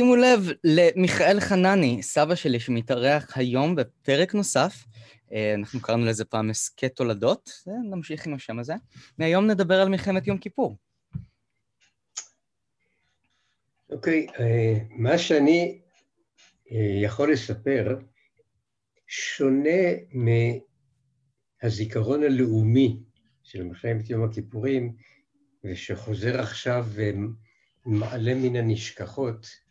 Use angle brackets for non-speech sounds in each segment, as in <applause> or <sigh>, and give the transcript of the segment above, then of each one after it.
שימו לב למיכאל חנני, סבא שלי, שמתארח היום בפרק נוסף. אה, אנחנו קראנו לזה פעם הסכת תולדות, נמשיך עם השם הזה. והיום נדבר על מלחמת יום כיפור. אוקיי, okay, אה, מה שאני אה, יכול לספר שונה מהזיכרון הלאומי של מלחמת יום הכיפורים, ושחוזר עכשיו ומעלה מן הנשכחות,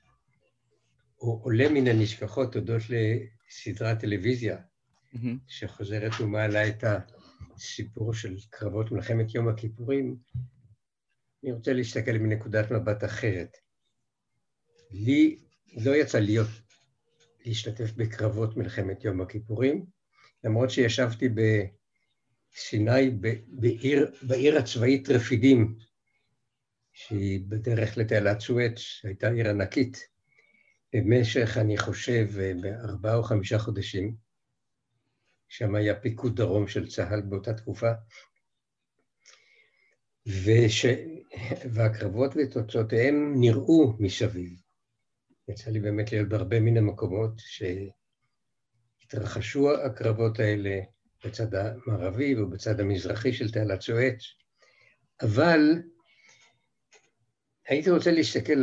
או עולה מן הנשכחות הודות לסדרת טלוויזיה, mm-hmm. שחוזרת ומעלה את הסיפור של קרבות מלחמת יום הכיפורים, אני רוצה להסתכל מנקודת מבט אחרת. לי לא יצא להיות, להשתתף בקרבות מלחמת יום הכיפורים, למרות שישבתי בסיני, בעיר, בעיר הצבאית רפידים, שהיא בדרך לתעלת סואץ, שהייתה עיר ענקית. במשך, אני חושב, בארבעה או חמישה חודשים, שם היה פיקוד דרום של צה"ל באותה תקופה, וש... והקרבות ותוצאותיהם נראו מסביב. יצא לי באמת להיות בהרבה מן המקומות שהתרחשו הקרבות האלה בצד המערבי ובצד המזרחי של תעלת סואץ, אבל הייתי רוצה להסתכל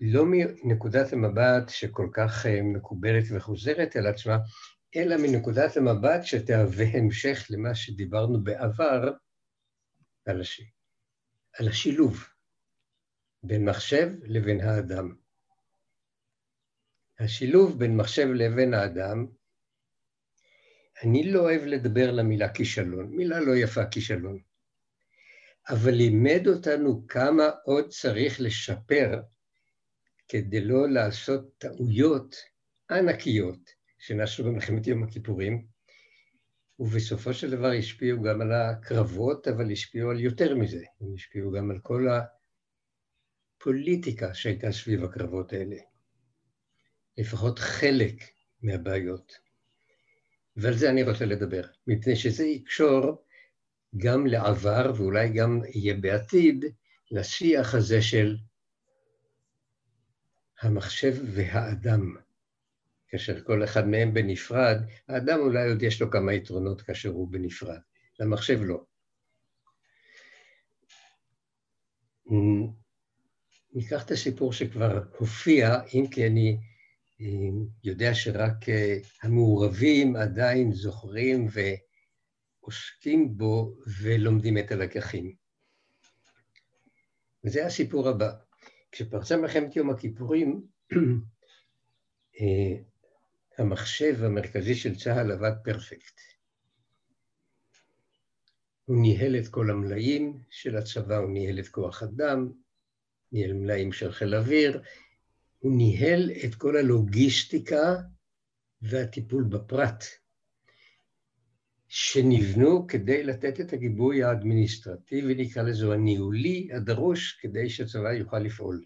לא מנקודת המבט שכל כך אה, מקובלת וחוזרת על עצמה, אלא מנקודת המבט שתהווה המשך למה שדיברנו בעבר על, הש... על השילוב בין מחשב לבין האדם. השילוב בין מחשב לבין האדם, אני לא אוהב לדבר למילה כישלון, מילה לא יפה כישלון, אבל לימד אותנו כמה עוד צריך לשפר כדי לא לעשות טעויות ענקיות שנעשו במלחמת יום הכיפורים, ובסופו של דבר השפיעו גם על הקרבות, אבל השפיעו על יותר מזה, הם השפיעו גם על כל הפוליטיקה שהייתה סביב הקרבות האלה. לפחות חלק מהבעיות. ועל זה אני רוצה לדבר, מפני שזה יקשור גם לעבר, ואולי גם יהיה בעתיד, לשיח הזה של המחשב והאדם. כאשר כל אחד מהם בנפרד, האדם אולי עוד יש לו כמה יתרונות כאשר הוא בנפרד, למחשב לא. ניקח את הסיפור שכבר הופיע, אם כי אני אה, יודע שרק אה, המעורבים עדיין זוכרים ועוסקים בו ולומדים את הלקחים. וזה הסיפור הבא. כשפרצה מלחמת יום הכיפורים, <clears throat> אה, המחשב המרכזי של צה"ל עבד פרפקט. הוא ניהל את כל המלאים של הצבא, הוא ניהל את כוח אדם, ניהל מלאים של חיל אוויר, הוא ניהל את כל הלוגיסטיקה והטיפול בפרט, שנבנו כדי לתת את הגיבוי האדמיניסטרטיבי, נקרא לזה הניהולי, הדרוש כדי שהצבא יוכל לפעול.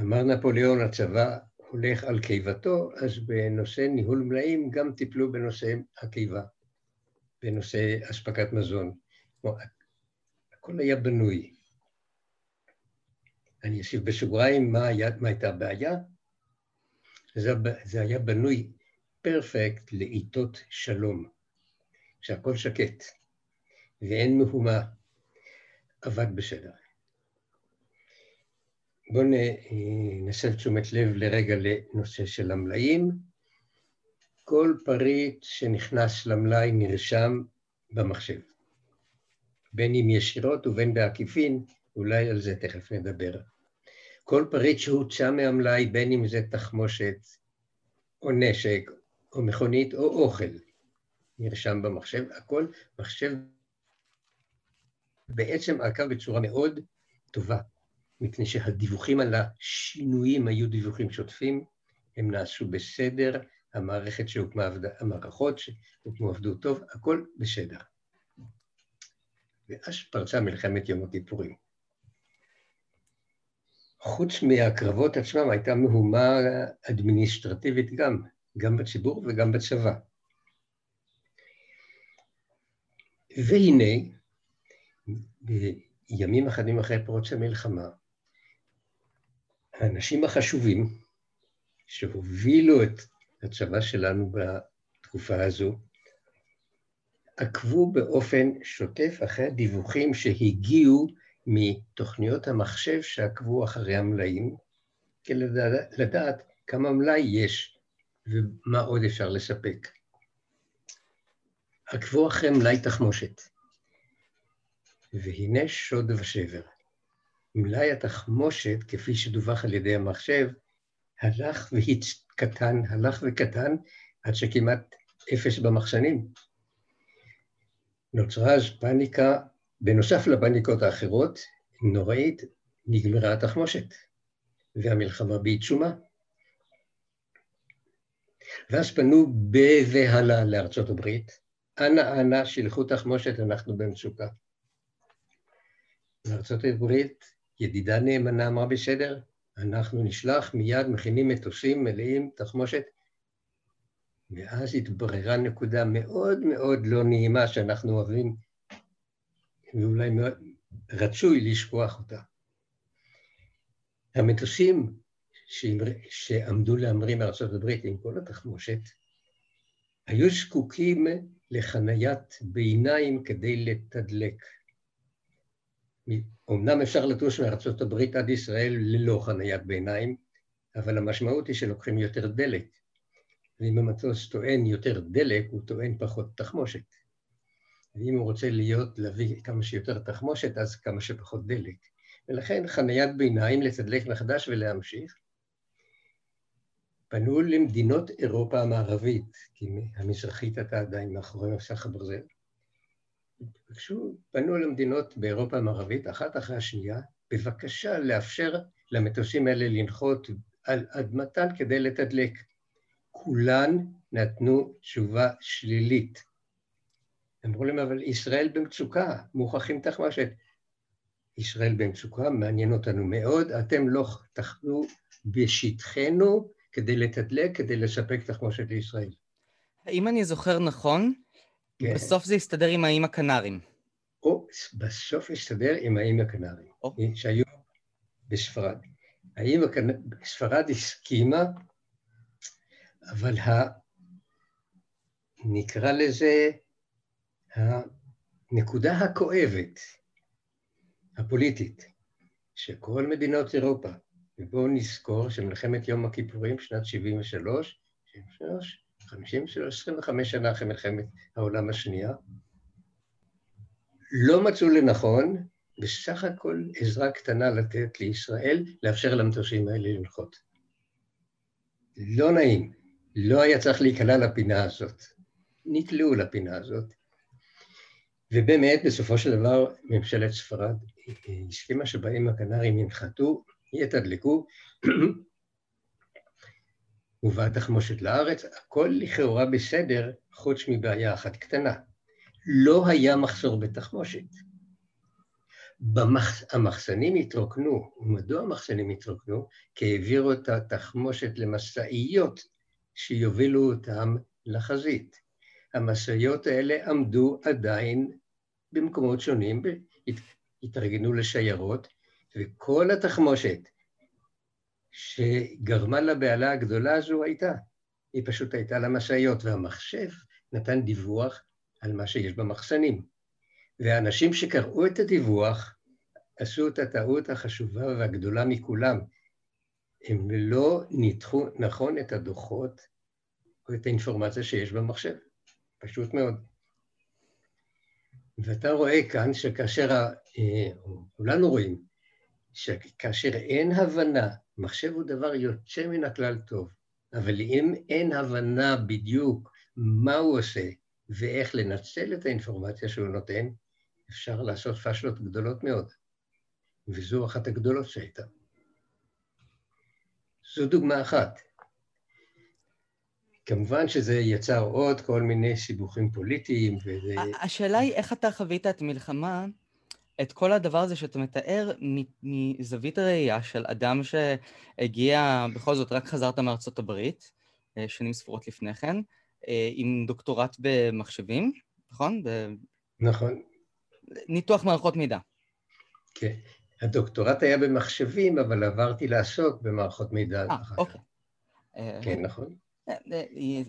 אמר נפוליאון, הצבא הולך על קיבתו, אז בנושא ניהול מלאים גם טיפלו בנושא הקיבה, בנושא אספקת מזון. הכל היה בנוי. אני אוסיף בסוגריים מה, היה, מה הייתה הבעיה. זה, זה היה בנוי פרפקט לעיתות שלום, כשהכול שקט ואין מהומה, עבד בסדר. בואו נסב תשומת לב לרגע לנושא של המלאים. כל פריט שנכנס למלאי נרשם במחשב, בין אם ישירות ובין בעקיפין, אולי על זה תכף נדבר. כל פריט שהוצא מהמלאי, בין אם זה תחמושת, או נשק, או מכונית, או אוכל, נרשם במחשב, הכל מחשב בעצם עקב בצורה מאוד טובה, מפני שהדיווחים על השינויים היו דיווחים שוטפים, הם נעשו בסדר, המערכת שהוקמה, המערכות שהוקמו עבדו טוב, הכל בסדר. ואז פרצה מלחמת יום הכיפורים. חוץ מהקרבות עצמם הייתה מהומה אדמיניסטרטיבית גם, גם בציבור וגם בצבא. והנה, בימים אחדים אחרי פרוץ המלחמה, האנשים החשובים שהובילו את הצבא שלנו בתקופה הזו, עקבו באופן שוטף אחרי הדיווחים שהגיעו מתוכניות המחשב שעקבו אחרי המלאים, כדי לדעת כמה מלאי יש ומה עוד אפשר לספק. עקבו אחרי מלאי תחמושת, והנה שוד ושבר. מלאי התחמושת, כפי שדווח על ידי המחשב, הלך וקטן, הלך וקטן, עד שכמעט אפס במחסנים. נוצרה אז פאניקה, בנוסף לפאניקות האחרות, נוראית, נגמרה התחמושת, והמלחמה בעיצומה. ואז פנו בבהלה לארצות הברית, אנא אנא שילחו תחמושת, אנחנו במצוקה. וארצות הברית, ידידה נאמנה אמרה בסדר, אנחנו נשלח מיד, מכינים מטוסים מלאים תחמושת, ואז התבררה נקודה מאוד מאוד לא נעימה שאנחנו אוהבים, ואולי רצוי לשכוח אותה. המטוסים שעמדו להמריא מארצות הברית עם כל התחמושת, היו זקוקים לחניית ביניים כדי לתדלק. אמנם אפשר לטוס מארצות הברית עד ישראל ללא חניית ביניים, אבל המשמעות היא שלוקחים יותר דלק. ואם המטוס טוען יותר דלק, הוא טוען פחות תחמושת. ואם הוא רוצה להיות, להביא כמה שיותר תחמושת, אז כמה שפחות דלק. ולכן חניית ביניים לתדלק מחדש ולהמשיך. פנו למדינות אירופה המערבית, כי המזרחית הייתה עדיין מאחורי מסך הברזל. ביקשו, פנו למדינות באירופה המערבית, אחת אחרי השנייה, בבקשה לאפשר למטוסים האלה לנחות על אדמתן כדי לתדלק. כולן נתנו תשובה שלילית. אמרו להם, אבל ישראל במצוקה, מוכרחים תחמושת. ישראל במצוקה, מעניין אותנו מאוד, אתם לא תחנו בשטחנו כדי לתדלק, כדי לספק תחמושת לישראל. האם אני זוכר נכון, כן. בסוף זה הסתדר עם האיים הקנרים. או, בסוף הסתדר עם האיים הקנרים, או. שהיו בספרד. האיים הקנרים, ספרד הסכימה, אבל ה... נקרא לזה הנקודה הכואבת, הפוליטית, שכל מדינות אירופה, ובואו נזכור שמלחמת יום הכיפורים, שנת 73, 73, 53, 25 שנה אחרי מלחמת העולם השנייה, לא מצאו לנכון בסך הכל עזרה קטנה לתת לישראל, לאפשר למטוסים האלה לנחות. לא נעים, לא היה צריך להיקלע לפינה הזאת. נקלעו לפינה הזאת. ובאמת, בסופו של דבר, ממשלת ספרד הסכימה שבהם הקנרים ינחתו, יתדלקו, הובאה <clears throat> תחמושת לארץ, הכל לכאורה בסדר, חוץ מבעיה אחת קטנה. לא היה מחסור בתחמושת. במח... המחסנים התרוקנו. ומדוע המחסנים התרוקנו? כי העבירו את התחמושת למשאיות שיובילו אותם לחזית. המשאיות האלה עמדו עדיין במקומות שונים, התארגנו לשיירות, וכל התחמושת שגרמה לבהלה הגדולה הזו הייתה. היא פשוט הייתה למשאיות, והמחשב נתן דיווח על מה שיש במחסנים. והאנשים שקראו את הדיווח עשו את הטעות החשובה והגדולה מכולם. הם לא ניתחו נכון את הדוחות או את האינפורמציה שיש במחשב. פשוט מאוד. ואתה רואה כאן שכאשר, אה, כולנו רואים, שכאשר אין הבנה, מחשב הוא דבר יוצא מן הכלל טוב, אבל אם אין הבנה בדיוק מה הוא עושה ואיך לנצל את האינפורמציה שהוא נותן, אפשר לעשות פשלות גדולות מאוד. וזו אחת הגדולות שהייתה. זו דוגמה אחת. כמובן שזה יצר עוד כל מיני סיבוכים פוליטיים וזה... השאלה היא איך אתה חווית את מלחמה, את כל הדבר הזה שאתה מתאר מזווית הראייה של אדם שהגיע, בכל זאת רק חזרת מארצות הברית, אה, שנים ספורות לפני כן, אה, עם דוקטורט במחשבים, נכון? נכון. ניתוח מערכות מידע. כן. הדוקטורט היה במחשבים, אבל עברתי לעסוק במערכות מידע. אה, אוקיי. כן, נכון.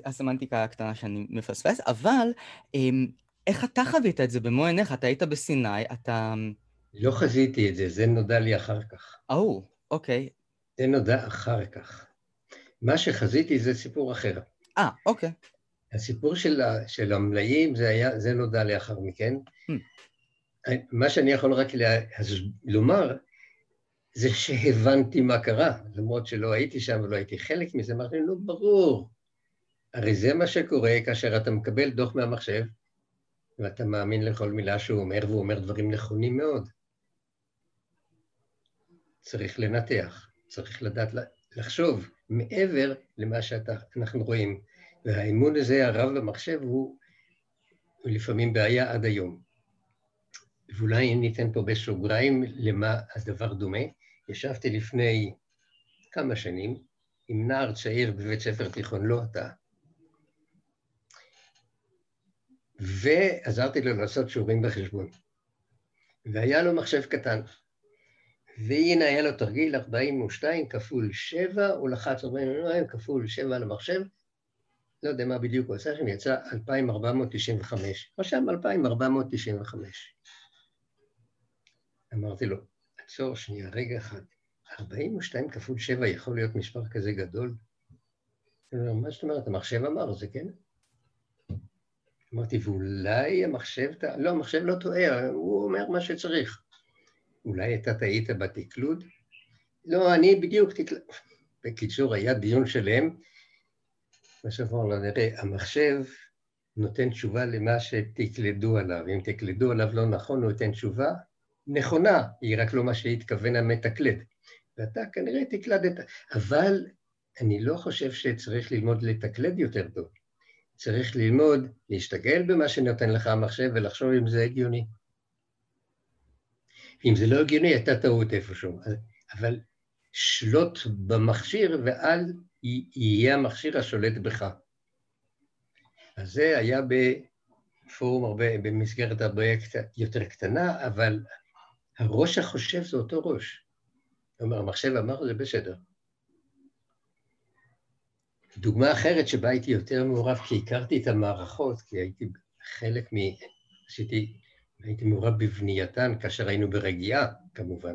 הסמנטיקה הקטנה שאני מפספס, אבל איך אתה חווית את זה במו עיניך? אתה היית בסיני, אתה... לא חזיתי את זה, זה נודע לי אחר כך. או, אוקיי. זה נודע אחר כך. מה שחזיתי זה סיפור אחר. אה, אוקיי. הסיפור של, של המלאים, זה, היה, זה נודע לאחר מכן. Hmm. מה שאני יכול רק לה, לומר, זה שהבנתי מה קרה, למרות שלא הייתי שם ולא הייתי חלק מזה, אמרתי, נו, ברור. הרי זה מה שקורה כאשר אתה מקבל דוח מהמחשב, ואתה מאמין לכל מילה שהוא אומר, והוא אומר דברים נכונים מאוד. צריך לנתח, צריך לדעת לחשוב מעבר למה שאנחנו רואים. והאמון הזה, הרב במחשב, הוא, הוא לפעמים בעיה עד היום. ואולי ניתן פה בסוגריים למה הדבר דומה. ישבתי לפני כמה שנים עם נער צעיר בבית ספר תיכון, לא אתה, ועזרתי לו לעשות שיעורים בחשבון. והיה לו מחשב קטן. והנה היה לו תרגיל 42 כפול 7, הוא לחץ 42 כפול 7 על המחשב, לא יודע מה בדיוק הוא עשה שם, יצא 2,495. רשם 2,495. אמרתי לו, עצור שנייה, רגע אחד, 42 כפול 7 יכול להיות מספר כזה גדול? מה זאת אומרת, המחשב אמר, זה כן? אמרתי, ואולי המחשב, לא, המחשב לא טועה, הוא אומר מה שצריך. אולי אתה טעית בתקלוד? לא, אני בדיוק תקלד... בקיצור, היה דיון שלם, בסוף אמרנו, נראה, המחשב נותן תשובה למה שתקלדו עליו. אם תקלדו עליו לא נכון, הוא ייתן תשובה נכונה, היא רק לא מה שהתכוון המתקלד. ואתה כנראה תקלדת, אבל אני לא חושב שצריך ללמוד לתקלד יותר טוב. צריך ללמוד, להשתגל במה שנותן לך המחשב ולחשוב אם זה הגיוני. אם זה לא הגיוני, הייתה טעות איפשהו. אבל שלוט במכשיר ואל יהיה המכשיר השולט בך. אז זה היה בפורום הרבה, במסגרת הרבה יותר קטנה, אבל הראש החושב זה אותו ראש. כלומר, המחשב אמר זה בסדר. דוגמה אחרת שבה הייתי יותר מעורב, כי הכרתי את המערכות, כי הייתי חלק מ... עשיתי, הייתי מעורב בבנייתן כאשר היינו ברגיעה, כמובן.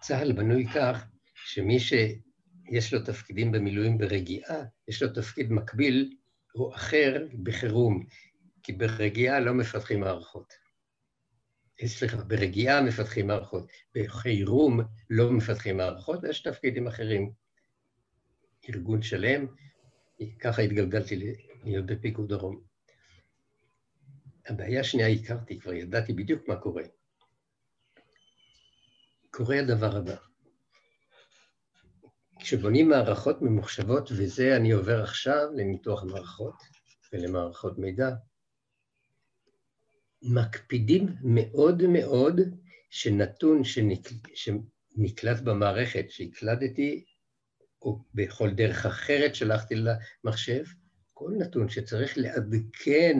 צה"ל בנוי כך שמי שיש לו תפקידים במילואים ברגיעה, יש לו תפקיד מקביל או אחר בחירום, כי ברגיעה לא מפתחים מערכות. סליחה, ברגיעה מפתחים מערכות, בחירום לא מפתחים מערכות, ויש תפקידים אחרים. ארגון שלם, ככה התגלגלתי להיות בפיקוד דרום. הבעיה השנייה הכרתי, כבר ידעתי בדיוק מה קורה. קורה הדבר הבא. כשבונים מערכות ממוחשבות, וזה אני עובר עכשיו לניתוח מערכות ולמערכות מידע, מקפידים מאוד מאוד שנתון שנקל... שנקלט במערכת, שהקלדתי או בכל דרך אחרת שלחתי למחשב, כל נתון שצריך לעדכן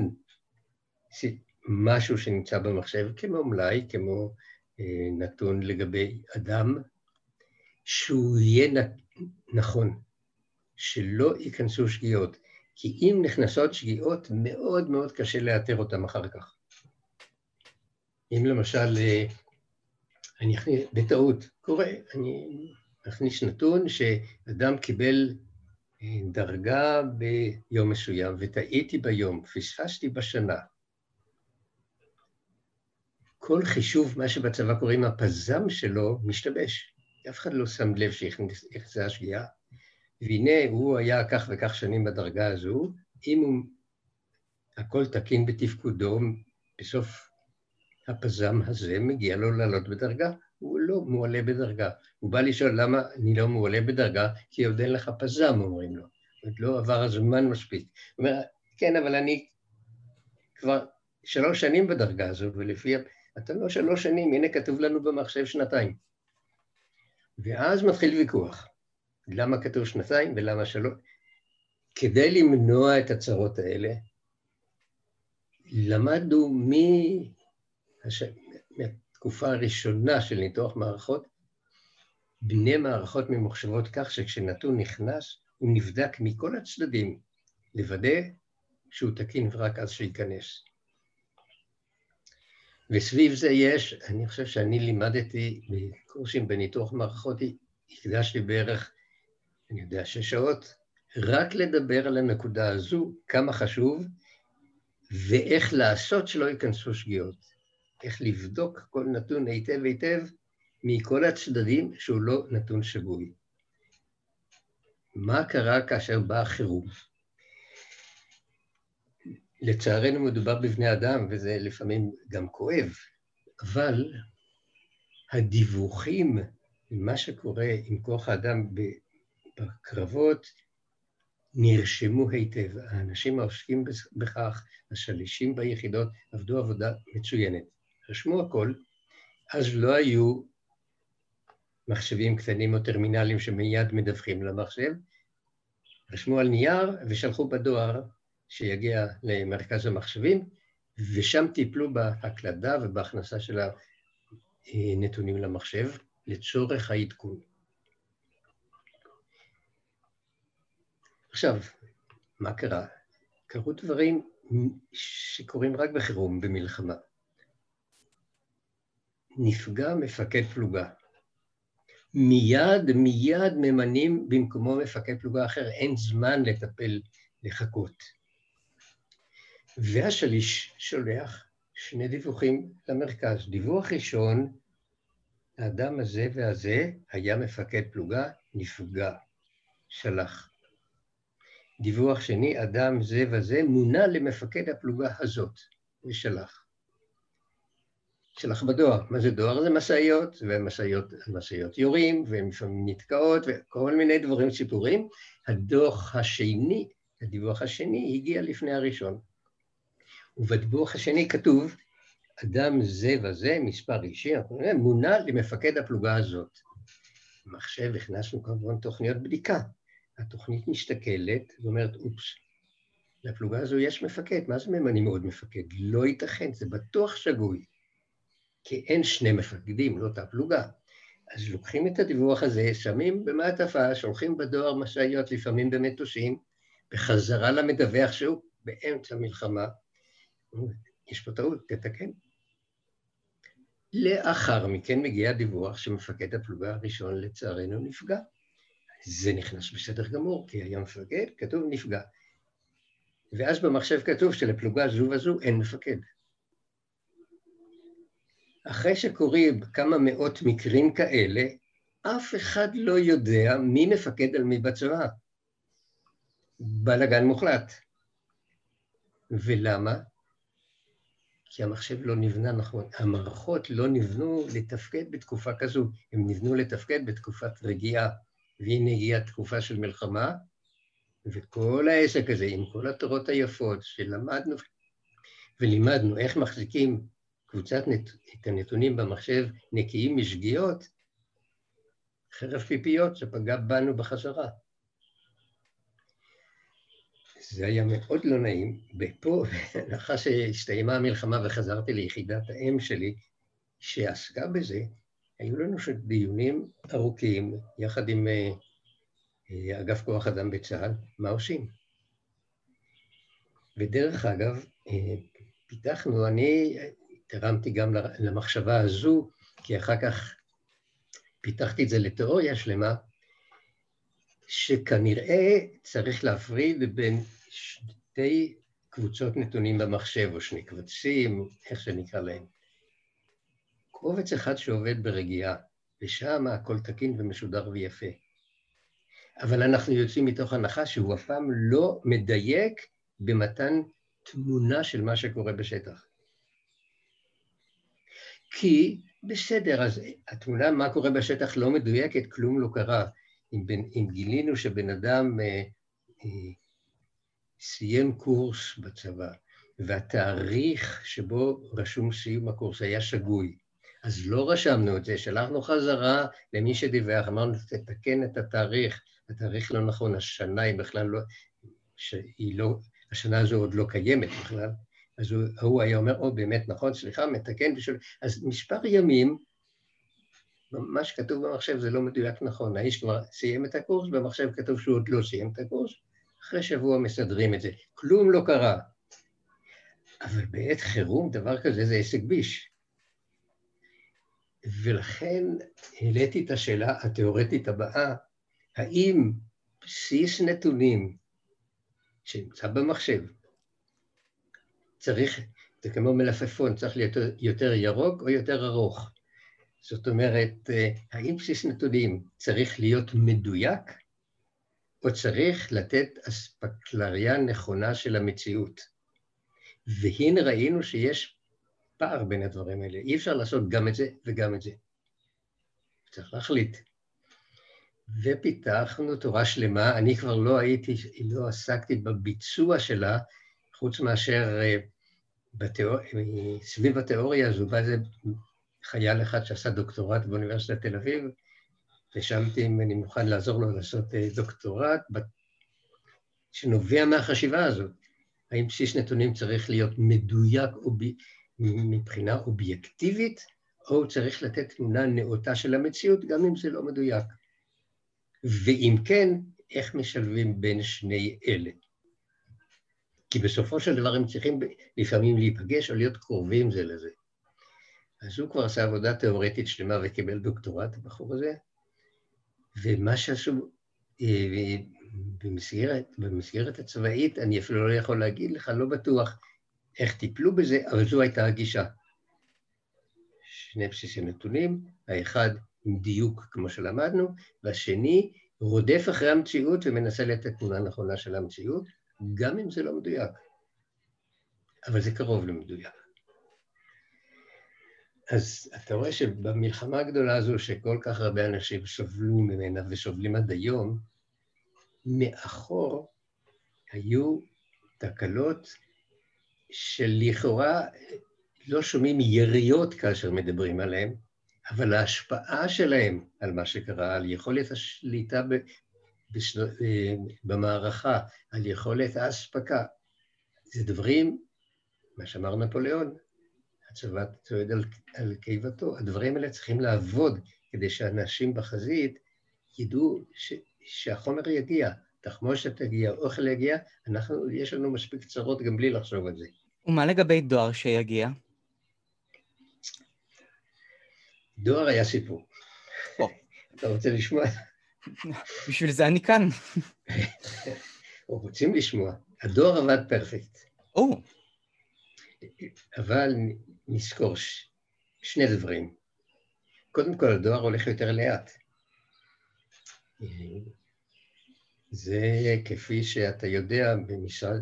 משהו שנמצא במחשב, כמו מלאי, כמו אה, נתון לגבי אדם, שהוא יהיה נכון, שלא ייכנסו שגיאות, כי אם נכנסות שגיאות, מאוד מאוד קשה לאתר אותן אחר כך. אם למשל, אה, אני בטעות, קורה, אני להכניס נתון שאדם קיבל אה, דרגה ביום מסוים, וטעיתי ביום, פספסתי בשנה. כל חישוב, מה שבצבא קוראים הפזם שלו, משתבש. אף אחד לא שם לב שהכנסה השגיאה. והנה, הוא היה כך וכך שנים בדרגה הזו, אם הוא... הכל תקין בתפקודו, בסוף הפזם הזה מגיע לו לעלות בדרגה. הוא לא מועלה בדרגה. הוא בא לשאול למה אני לא מועלה בדרגה, כי עוד אין לך פזם, אומרים לו. עוד לא עבר הזמן מספיק. הוא אומר, כן, אבל אני כבר שלוש שנים בדרגה הזו, ולפי... אתה לא שלוש שנים, הנה כתוב לנו במחשב שנתיים. ואז מתחיל ויכוח. למה כתוב שנתיים ולמה שלוש? כדי למנוע את הצרות האלה, למדנו מ... בתקופה הראשונה של ניתוח מערכות, בני מערכות ממוחשבות כך שכשנתון נכנס, הוא נבדק מכל הצדדים, לוודא שהוא תקין ורק אז שייכנס. וסביב זה יש, אני חושב שאני לימדתי בקורסים בניתוח מערכות, הקדשתי בערך, אני יודע, שש שעות, רק לדבר על הנקודה הזו, כמה חשוב, ואיך לעשות שלא ייכנסו שגיאות. איך לבדוק כל נתון היטב היטב מכל הצדדים שהוא לא נתון שגוי. מה קרה כאשר בא החירום? לצערנו מדובר בבני אדם, וזה לפעמים גם כואב, אבל הדיווחים ממה שקורה עם כוח האדם בקרבות נרשמו היטב. האנשים העוסקים בכך, השלישים ביחידות, עבדו עבודה מצוינת. רשמו הכל, אז לא היו מחשבים קטנים או טרמינלים שמיד מדווחים למחשב, רשמו על נייר ושלחו בדואר שיגיע למרכז המחשבים, ושם טיפלו בהקלדה ובהכנסה של הנתונים למחשב לצורך העדכון. עכשיו, מה קרה? קרו דברים שקורים רק בחירום, במלחמה. נפגע מפקד פלוגה. מיד, מיד ממנים במקומו מפקד פלוגה אחר, אין זמן לטפל, לחכות. והשליש שולח שני דיווחים למרכז. דיווח ראשון, האדם הזה והזה היה מפקד פלוגה, נפגע, שלח. דיווח שני, אדם זה וזה מונה למפקד הפלוגה הזאת, ושלח. שלח בדואר. מה זה דואר? זה משאיות, ומשאיות יורים, והן לפעמים נתקעות, וכל מיני דברים, סיפורים. הדוח השני, הדיווח השני, הגיע לפני הראשון. ובדיווח השני כתוב, אדם זה וזה, מספר אישי, מונה למפקד הפלוגה הזאת. במחשב הכנסנו כמובן תוכניות בדיקה. התוכנית מסתכלת ואומרת, אופס, לפלוגה הזו יש מפקד, מה זה ממנים עוד מפקד? לא ייתכן, זה בטוח שגוי. כי אין שני מפקדים, לא אותה פלוגה. אז לוקחים את הדיווח הזה, שמים במעטפה, שולחים בדואר משאיות, לפעמים במטושים, בחזרה למדווח שהוא באמצע מלחמה. יש פה טעות, תתקן. לאחר מכן מגיע דיווח שמפקד הפלוגה הראשון לצערנו נפגע. זה נכנס בסדר גמור, כי היה מפקד, כתוב נפגע. ואז במחשב כתוב שלפלוגה זו וזו אין מפקד. אחרי שקורים כמה מאות מקרים כאלה, אף אחד לא יודע מי מפקד על מי בצבא. בלאגן מוחלט. ולמה? כי המחשב לא נבנה נכון. המערכות לא נבנו לתפקד בתקופה כזו, הם נבנו לתפקד בתקופת רגיעה. והנה הגיעה תקופה של מלחמה, וכל העסק הזה, עם כל התורות היפות שלמדנו ולימדנו איך מחזיקים קבוצת נת... את הנתונים במחשב נקיים משגיאות, חרב פיפיות שפגע בנו בחזרה. זה היה מאוד לא נעים, ופה, לאחר שהסתיימה המלחמה וחזרתי ליחידת האם שלי, שעסקה בזה, היו לנו דיונים ארוכים, יחד עם אה, אה, אגף כוח אדם בצה"ל, מה עושים. ודרך אגב, אה, פיתחנו, אני תרמתי גם למחשבה הזו, כי אחר כך פיתחתי את זה לתיאוריה שלמה, שכנראה צריך להפריד בין שתי קבוצות נתונים במחשב, או שני קבצים, איך שנקרא להם. קובץ אחד שעובד ברגיעה, ושם הכל תקין ומשודר ויפה. אבל אנחנו יוצאים מתוך הנחה שהוא אף פעם לא מדייק במתן תמונה של מה שקורה בשטח. כי בסדר, אז התמונה, מה קורה בשטח לא מדויקת, כלום לא קרה. אם, בין, אם גילינו שבן אדם אה, אה, סיים קורס בצבא, והתאריך שבו רשום סיום הקורס היה שגוי, אז לא רשמנו את זה, שלחנו חזרה למי שדיווח, אמרנו, תתקן את התאריך, התאריך לא נכון, השנה היא בכלל לא, שהיא לא, השנה הזו עוד לא קיימת בכלל, אז הוא, הוא היה אומר, או באמת נכון, סליחה, מתקן ושואל. אז מספר ימים, מה שכתוב במחשב זה לא מדויק נכון. האיש כבר סיים את הקורס, במחשב כתוב שהוא עוד לא סיים את הקורס, אחרי שבוע מסדרים את זה. כלום לא קרה. אבל בעת חירום דבר כזה זה עסק ביש. ולכן העליתי את השאלה התיאורטית הבאה, האם בסיס נתונים שנמצא במחשב, צריך, זה כמו מלפפון, צריך להיות יותר ירוק או יותר ארוך. זאת אומרת, האם בסיס נתונים צריך להיות מדויק, או צריך לתת אספקלריה נכונה של המציאות? והנה ראינו שיש פער בין הדברים האלה. אי אפשר לעשות גם את זה וגם את זה. צריך להחליט. ופיתחנו תורה שלמה, אני כבר לא הייתי, לא עסקתי בביצוע שלה, חוץ מאשר אה, בתיאור... סביב התיאוריה הזו, בא איזה חייל אחד שעשה דוקטורט באוניברסיטת תל אביב, ושאלתי אם אני מוכן לעזור לו לעשות אה, דוקטורט שנובע מהחשיבה הזאת. האם בסיס נתונים צריך להיות מדויק אוב... מבחינה אובייקטיבית, או צריך לתת תמונה נאותה של המציאות, גם אם זה לא מדויק. ואם כן, איך משלבים בין שני אלה? כי בסופו של דבר הם צריכים לפעמים להיפגש או להיות קרובים זה לזה. אז הוא כבר עשה עבודה תיאורטית שלמה וקיבל דוקטורט, הבחור הזה, ומה שעשו אה, במסגרת, במסגרת הצבאית, אני אפילו לא יכול להגיד לך, לא בטוח איך טיפלו בזה, אבל זו הייתה הגישה. שני בסיסי נתונים, האחד עם דיוק כמו שלמדנו, והשני רודף אחרי המציאות ומנסה לתת תמונה נכונה של המציאות, גם אם זה לא מדויק. אבל זה קרוב למדויק. אז אתה רואה שבמלחמה הגדולה הזו, שכל כך הרבה אנשים סובלו ממנה וסובלים עד היום, מאחור היו תקלות שלכאורה לא שומעים יריות כאשר מדברים עליהן, אבל ההשפעה שלהם על מה שקרה, על יכולת השליטה בשל, אה, במערכה, על יכולת האספקה, זה דברים, מה שאמר נפוליאון, הצבא צועד על, על קיבתו, הדברים האלה צריכים לעבוד כדי שאנשים בחזית ידעו ש, שהחומר יגיע, תחמושת תגיע, אוכל יגיע, אנחנו, יש לנו מספיק צרות גם בלי לחשוב על זה. ומה לגבי דואר שיגיע? דואר היה סיפור. אתה רוצה לשמוע? <laughs> בשביל זה אני כאן. <laughs> רוצים לשמוע. הדואר עבד פרפקט. או. אבל נזכור ש... שני דברים. קודם כל, הדואר הולך יותר לאט. זה כפי שאתה יודע, במשרד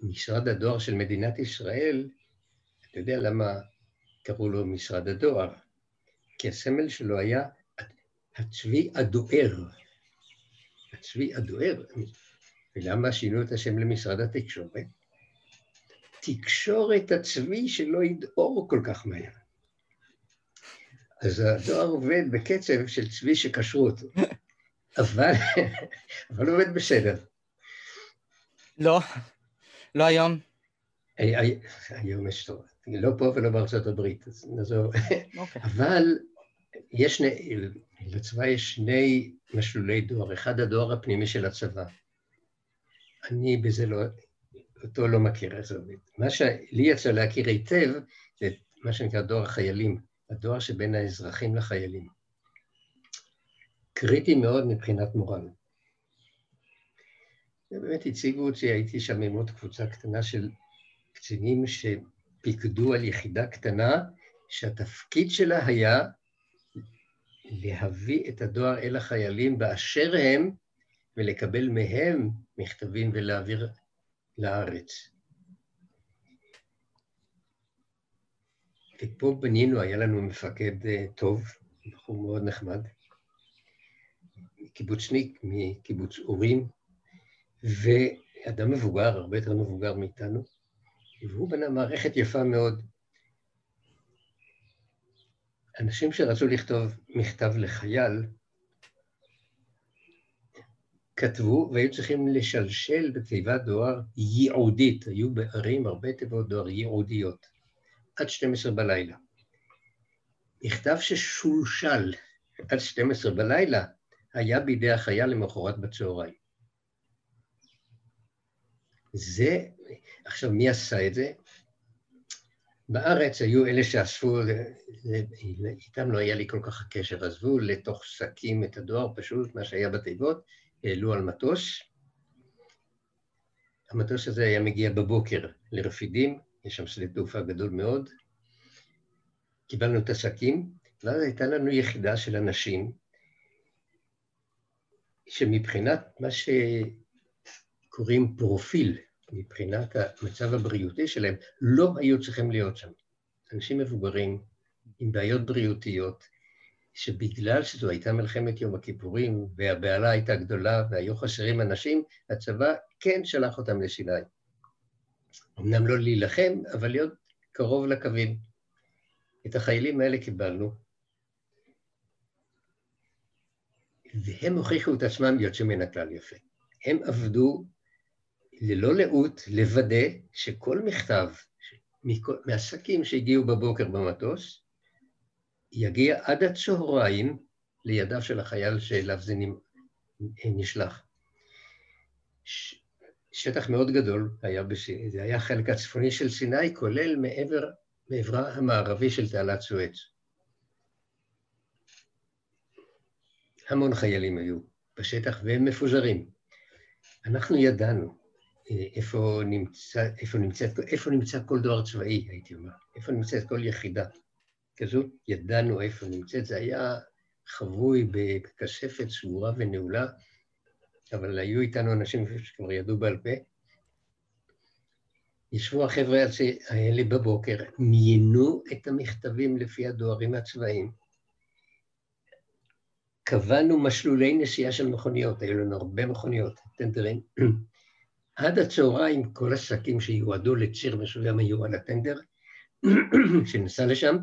משרד הדואר של מדינת ישראל, אתה יודע למה קראו לו משרד הדואר? כי הסמל שלו היה הצבי הדואר. הצבי הדואר. ולמה שינו את השם למשרד התקשורת? תקשורת הצבי שלא ידעור כל כך מהר. אז הדואר עובד בקצב של צבי שקשרו אותו, אבל, אבל עובד בסדר. לא, לא היום. היום יש טוב. לא פה ולא בארצות הברית, אז נעזוב. אוקיי. אבל יש לצבא יש שני משלולי דואר. אחד, הדואר הפנימי של הצבא. אני בזה לא, אותו לא מכיר איך זה עובד. מה שלי יצא להכיר היטב, זה מה שנקרא דואר החיילים, הדואר שבין האזרחים לחיילים. קריטי מאוד מבחינת מורל. ובאמת הציגו אותי, הייתי שם עם עוד קבוצה קטנה של קצינים שפיקדו על יחידה קטנה, שהתפקיד שלה היה להביא את הדואר אל החיילים באשר הם, ולקבל מהם מכתבים ולהעביר לארץ. ופה בנינו, היה לנו מפקד אה, טוב, בחור מאוד נחמד, קיבוצניק מקיבוץ אורים, ואדם מבוגר, הרבה יותר מבוגר מאיתנו, והוא בנה מערכת יפה מאוד. אנשים שרצו לכתוב מכתב לחייל, כתבו והיו צריכים לשלשל בתיבת דואר ייעודית, היו בערים הרבה תיבות דואר ייעודיות, עד 12 בלילה. מכתב ששולשל עד 12 בלילה היה בידי החייל למחרת בצהריים. זה, עכשיו מי עשה את זה? בארץ היו אלה שאספו, איתם לא היה לי כל כך קשר, עזבו לתוך שקים את הדואר, פשוט מה שהיה בתיבות, העלו על מטוס. המטוס הזה היה מגיע בבוקר לרפידים, יש שם שדה תעופה גדול מאוד. קיבלנו את השקים, ואז הייתה לנו יחידה של אנשים שמבחינת מה שקוראים פרופיל, מבחינת המצב הבריאותי שלהם, לא היו צריכים להיות שם. אנשים מבוגרים עם בעיות בריאותיות, שבגלל שזו הייתה מלחמת יום הכיפורים והבהלה הייתה גדולה והיו חסרים אנשים, הצבא כן שלח אותם לסיני. אמנם לא להילחם, אבל להיות קרוב לקווים. את החיילים האלה קיבלנו, והם הוכיחו את עצמם יוצאים מן הכלל יפה. הם עבדו ללא לאות לוודא שכל מכתב מהעסקים שהגיעו בבוקר במטוס, יגיע עד הצהריים לידיו של החייל שאליו זה נשלח. שטח מאוד גדול היה בסיני, זה היה החלק הצפוני של סיני, כולל מעבר, מעברה המערבי של תעלת סואץ. המון חיילים היו בשטח והם מפוזרים. אנחנו ידענו איפה נמצא, איפה, נמצאת, איפה נמצא כל דואר צבאי, הייתי אומר, איפה נמצאת כל יחידה כזו, ידענו איפה נמצאת, זה היה חבוי בכספת סגורה ונעולה, אבל היו איתנו אנשים שכבר ידעו בעל פה. ישבו החבר'ה האלה בבוקר, מיינו את המכתבים לפי הדוארים הצבאיים, קבענו משלולי נסיעה של מכוניות, היו לנו הרבה מכוניות, טנדרים. עד הצהריים כל השקים שיועדו לציר מסוים היו על הטנדר, <clears throat> כשנסע לשם,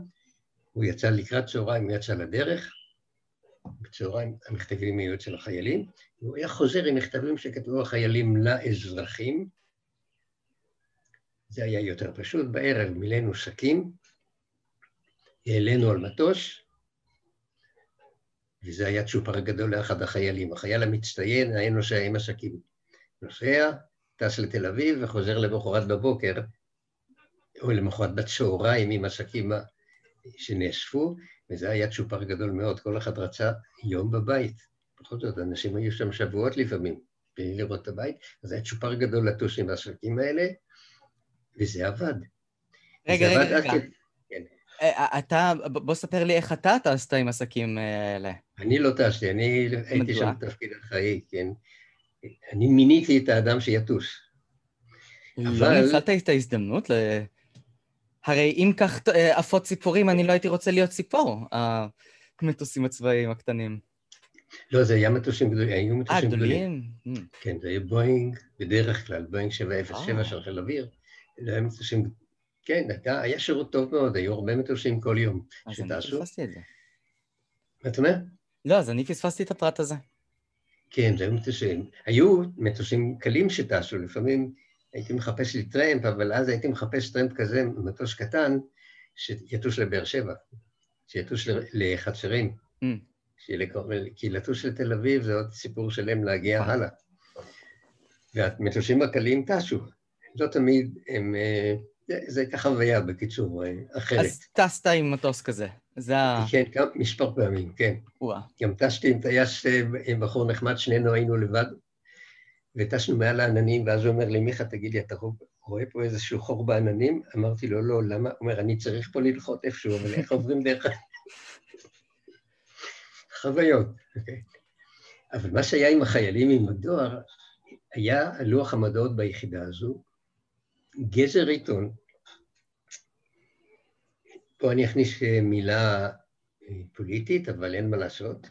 הוא יצא לקראת צהריים, הוא יצא לדרך, בצהריים המכתבים היו אצל החיילים, והוא היה חוזר עם מכתבים שכתבו החיילים לאזרחים, זה היה יותר פשוט, בערב מילאנו שקים, העלינו על מטוס, וזה היה צ'ופר גדול לאחד החיילים. החייל המצטיין היה נוסע עם עסקים. נוסע, טס לתל אביב וחוזר למחרת בבוקר, או למחרת בצהריים עם עסקים שנאספו, וזה היה צ'ופר גדול מאוד, כל אחד רצה יום בבית. בכל זאת, אנשים היו שם שבועות לפעמים, בלי לראות את הבית, אז היה צ'ופר גדול לטוס עם העסקים האלה, וזה עבד. רגע, רגע, רגע. אה, אה, אתה, בוא ספר לי איך אתה טסת עם עסקים אה, האלה. אני לא טסתי, אני הייתי שם בתפקיד אחראי, כן. אני מיניתי את האדם שיטוס. לא ניצלת את ההזדמנות? הרי אם כך עפות ציפורים, אני לא הייתי רוצה להיות ציפור, המטוסים הצבאיים הקטנים. לא, זה היה מטוסים גדולים, היו מטוסים גדולים. אה, גדולים? כן, זה היה בואינג, בדרך כלל, בואינג 707 של חיל אוויר. זה היה מטוסים כן, הייתה, היה שירות טוב מאוד, היו הרבה מטוסים כל יום שטסו. אז אני פספסתי את זה. מה אתה אומר? לא, אז אני פספסתי את הפרט הזה. כן, זה היו מטוסים. היו מטוסים קלים שטסו, לפעמים הייתי מחפש לי טרמפ, אבל אז הייתי מחפש טרמפ כזה, מטוס קטן, שיטוס לבאר שבע, שיטוס לחצרים. Mm. כי לטוס לתל אביב זה עוד סיפור שלם להגיע הלאה. והמטוסים הקלים טסו. לא תמיד הם... אה, זה הייתה חוויה, בקיצור, אה, אחרת. אז טסת עם מטוס כזה, זה ה... כן, גם מספר פעמים, כן. וואה. גם טסתי עם טייס, אה, עם בחור נחמד, שנינו היינו לבד, וטסנו מעל העננים, ואז הוא אומר לי, מיכה, תגיד לי, אתה רואה פה איזשהו חור בעננים? אמרתי לו, לא, למה? הוא אומר, אני צריך פה ללחוט איפשהו, אבל איך עוברים דרך... <laughs> חוויות, אוקיי. אבל מה שהיה עם החיילים עם הדואר, היה לוח המדעות ביחידה הזו, גזר עיתון, פה אני אכניס אה, מילה אה, פוליטית, אבל אין מה לעשות.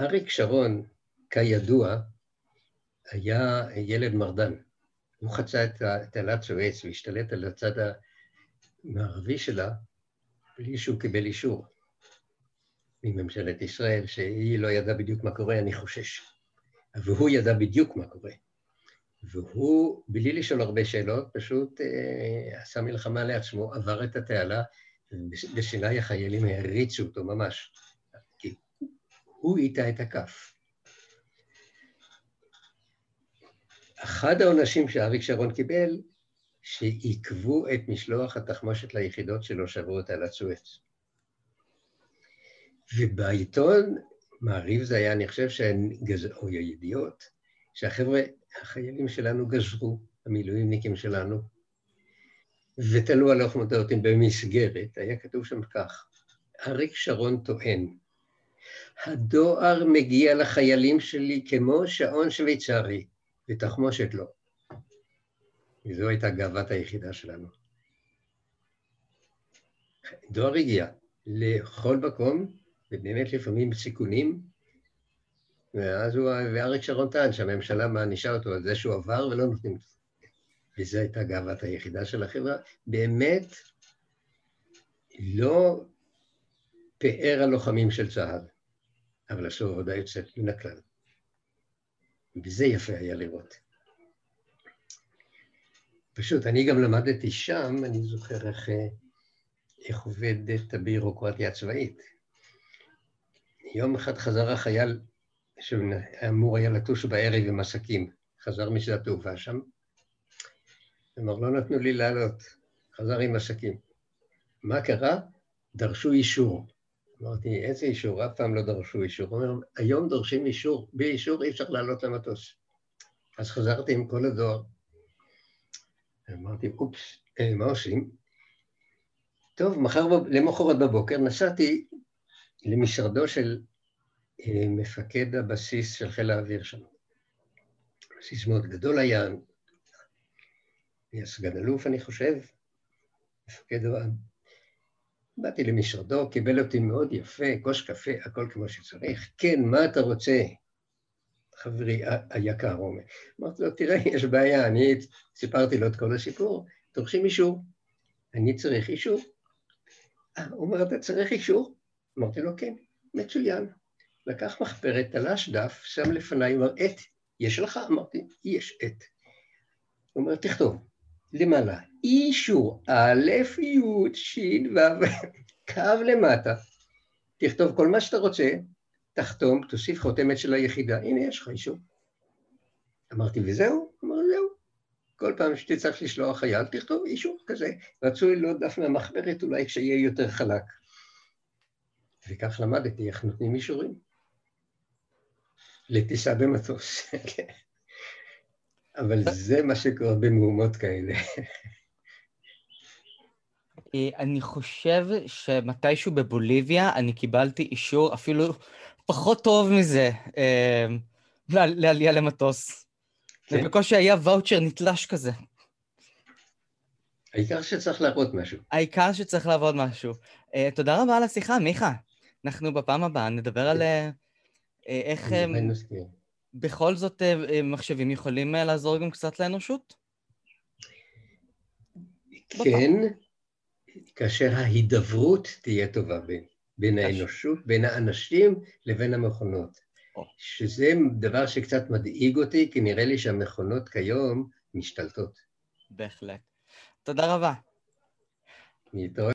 אריק שרון, כידוע, היה ילד מרדן. הוא חצה את תעלת סואץ והשתלט על הצד המערבי שלה בלי שהוא קיבל אישור מממשלת ישראל, שהיא לא ידעה בדיוק מה קורה, אני חושש. והוא ידע בדיוק מה קורה. והוא, בלי לשאול הרבה שאלות, פשוט אה, עשה מלחמה לעצמו, עבר את התעלה, ובסיני החיילים העריצו אותו ממש, כי הוא איתה את הכף. אחד העונשים שאריק שרון קיבל, שעיכבו את משלוח התחמושת ליחידות שלו שעברו אותה לצואץ. ובעיתון, מעריב זה היה, אני חושב, שגז... או ידיעות, שהחבר'ה, החיילים שלנו גזרו, המילואימניקים שלנו, ותלו על אוף מודעות במסגרת, היה כתוב שם כך, אריק שרון טוען, הדואר מגיע לחיילים שלי כמו שעון שוויצרי, ותחמושת לא. וזו הייתה גאוות היחידה שלנו. דואר הגיע לכל מקום, ובאמת לפעמים סיכונים, ואז הוא, ואריק שרון טען שהממשלה מענישה אותו על זה שהוא עבר ולא נותנים לו. וזו הייתה גאוות היחידה של החברה. באמת לא פאר הלוחמים של צה"ל, אבל עשו עבודה יוצאת מן הכלל. וזה יפה היה לראות. פשוט, אני גם למדתי שם, אני זוכר איך, איך עובדת הבירוקרטיה הצבאית. יום אחד חזר החייל שאמור היה לטוש בערב עם עסקים, חזר משדה התעופה שם, אמר, לא נתנו לי לעלות, חזר עם עסקים. מה קרה? דרשו אישור. אמרתי, איזה אישור? אף פעם לא דרשו אישור. הוא אומר, היום דורשים אישור, בלי אישור אי אפשר לעלות למטוס. אז חזרתי עם כל הדואר. אמרתי, אופס, אה, מה עושים? טוב, מחר, למחרת בבוקר נסעתי למשרדו של אה, מפקד הבסיס של חיל האוויר שם. בסיס מאוד גדול היה סגן אלוף, אני חושב, מפקד באתי למשרדו, קיבל אותי מאוד יפה, כוס קפה, הכל כמו שצריך. כן, מה אתה רוצה? חברי היקר אומר. אמרתי לו, תראה, יש בעיה, אני סיפרתי לו את כל הסיפור, דורשים אישור. אני צריך אישור. אה, הוא אומר, אתה צריך אישור? אמרתי לו, כן, מצוין. לקח מחברת, תלש דף, שם לפניי, אמר, עט, יש לך? אמרתי, יש עט. הוא אומר, תכתוב, למעלה, אישור, א', י', ש', ו', קו למטה, תכתוב כל מה שאתה רוצה, תחתום, תוסיף חותמת של היחידה, הנה יש לך אישור. אמרתי, וזהו? אמר, זהו. כל פעם שתצטרך לשלוח חייל, תכתוב אישור כזה. רצוי לא דף מהמחברת, אולי כשיהיה יותר חלק. וכך למדתי איך נותנים אישורים. לטיסה במטוס. <laughs> אבל זה מה שקורה במהומות כאלה. אה, אני חושב שמתישהו בבוליביה אני קיבלתי אישור אפילו פחות טוב מזה אה, לעלייה למטוס. כן. ובקושי היה ואוצ'ר נתלש כזה. העיקר שצריך לעבוד משהו. העיקר שצריך לעבוד משהו. Uh, תודה רבה על השיחה, מיכה. אנחנו בפעם הבאה נדבר על uh, איך... בכל זאת אה, אה, מחשבים יכולים אה, לעזור גם קצת לאנושות? כן, כאשר ההידברות תהיה טובה בין, בין האנושות, בין האנשים לבין המכונות. שזה דבר שקצת מדאיג אותי, כי נראה לי שהמכונות כיום משתלטות. בהחלט. תודה רבה. להתראות.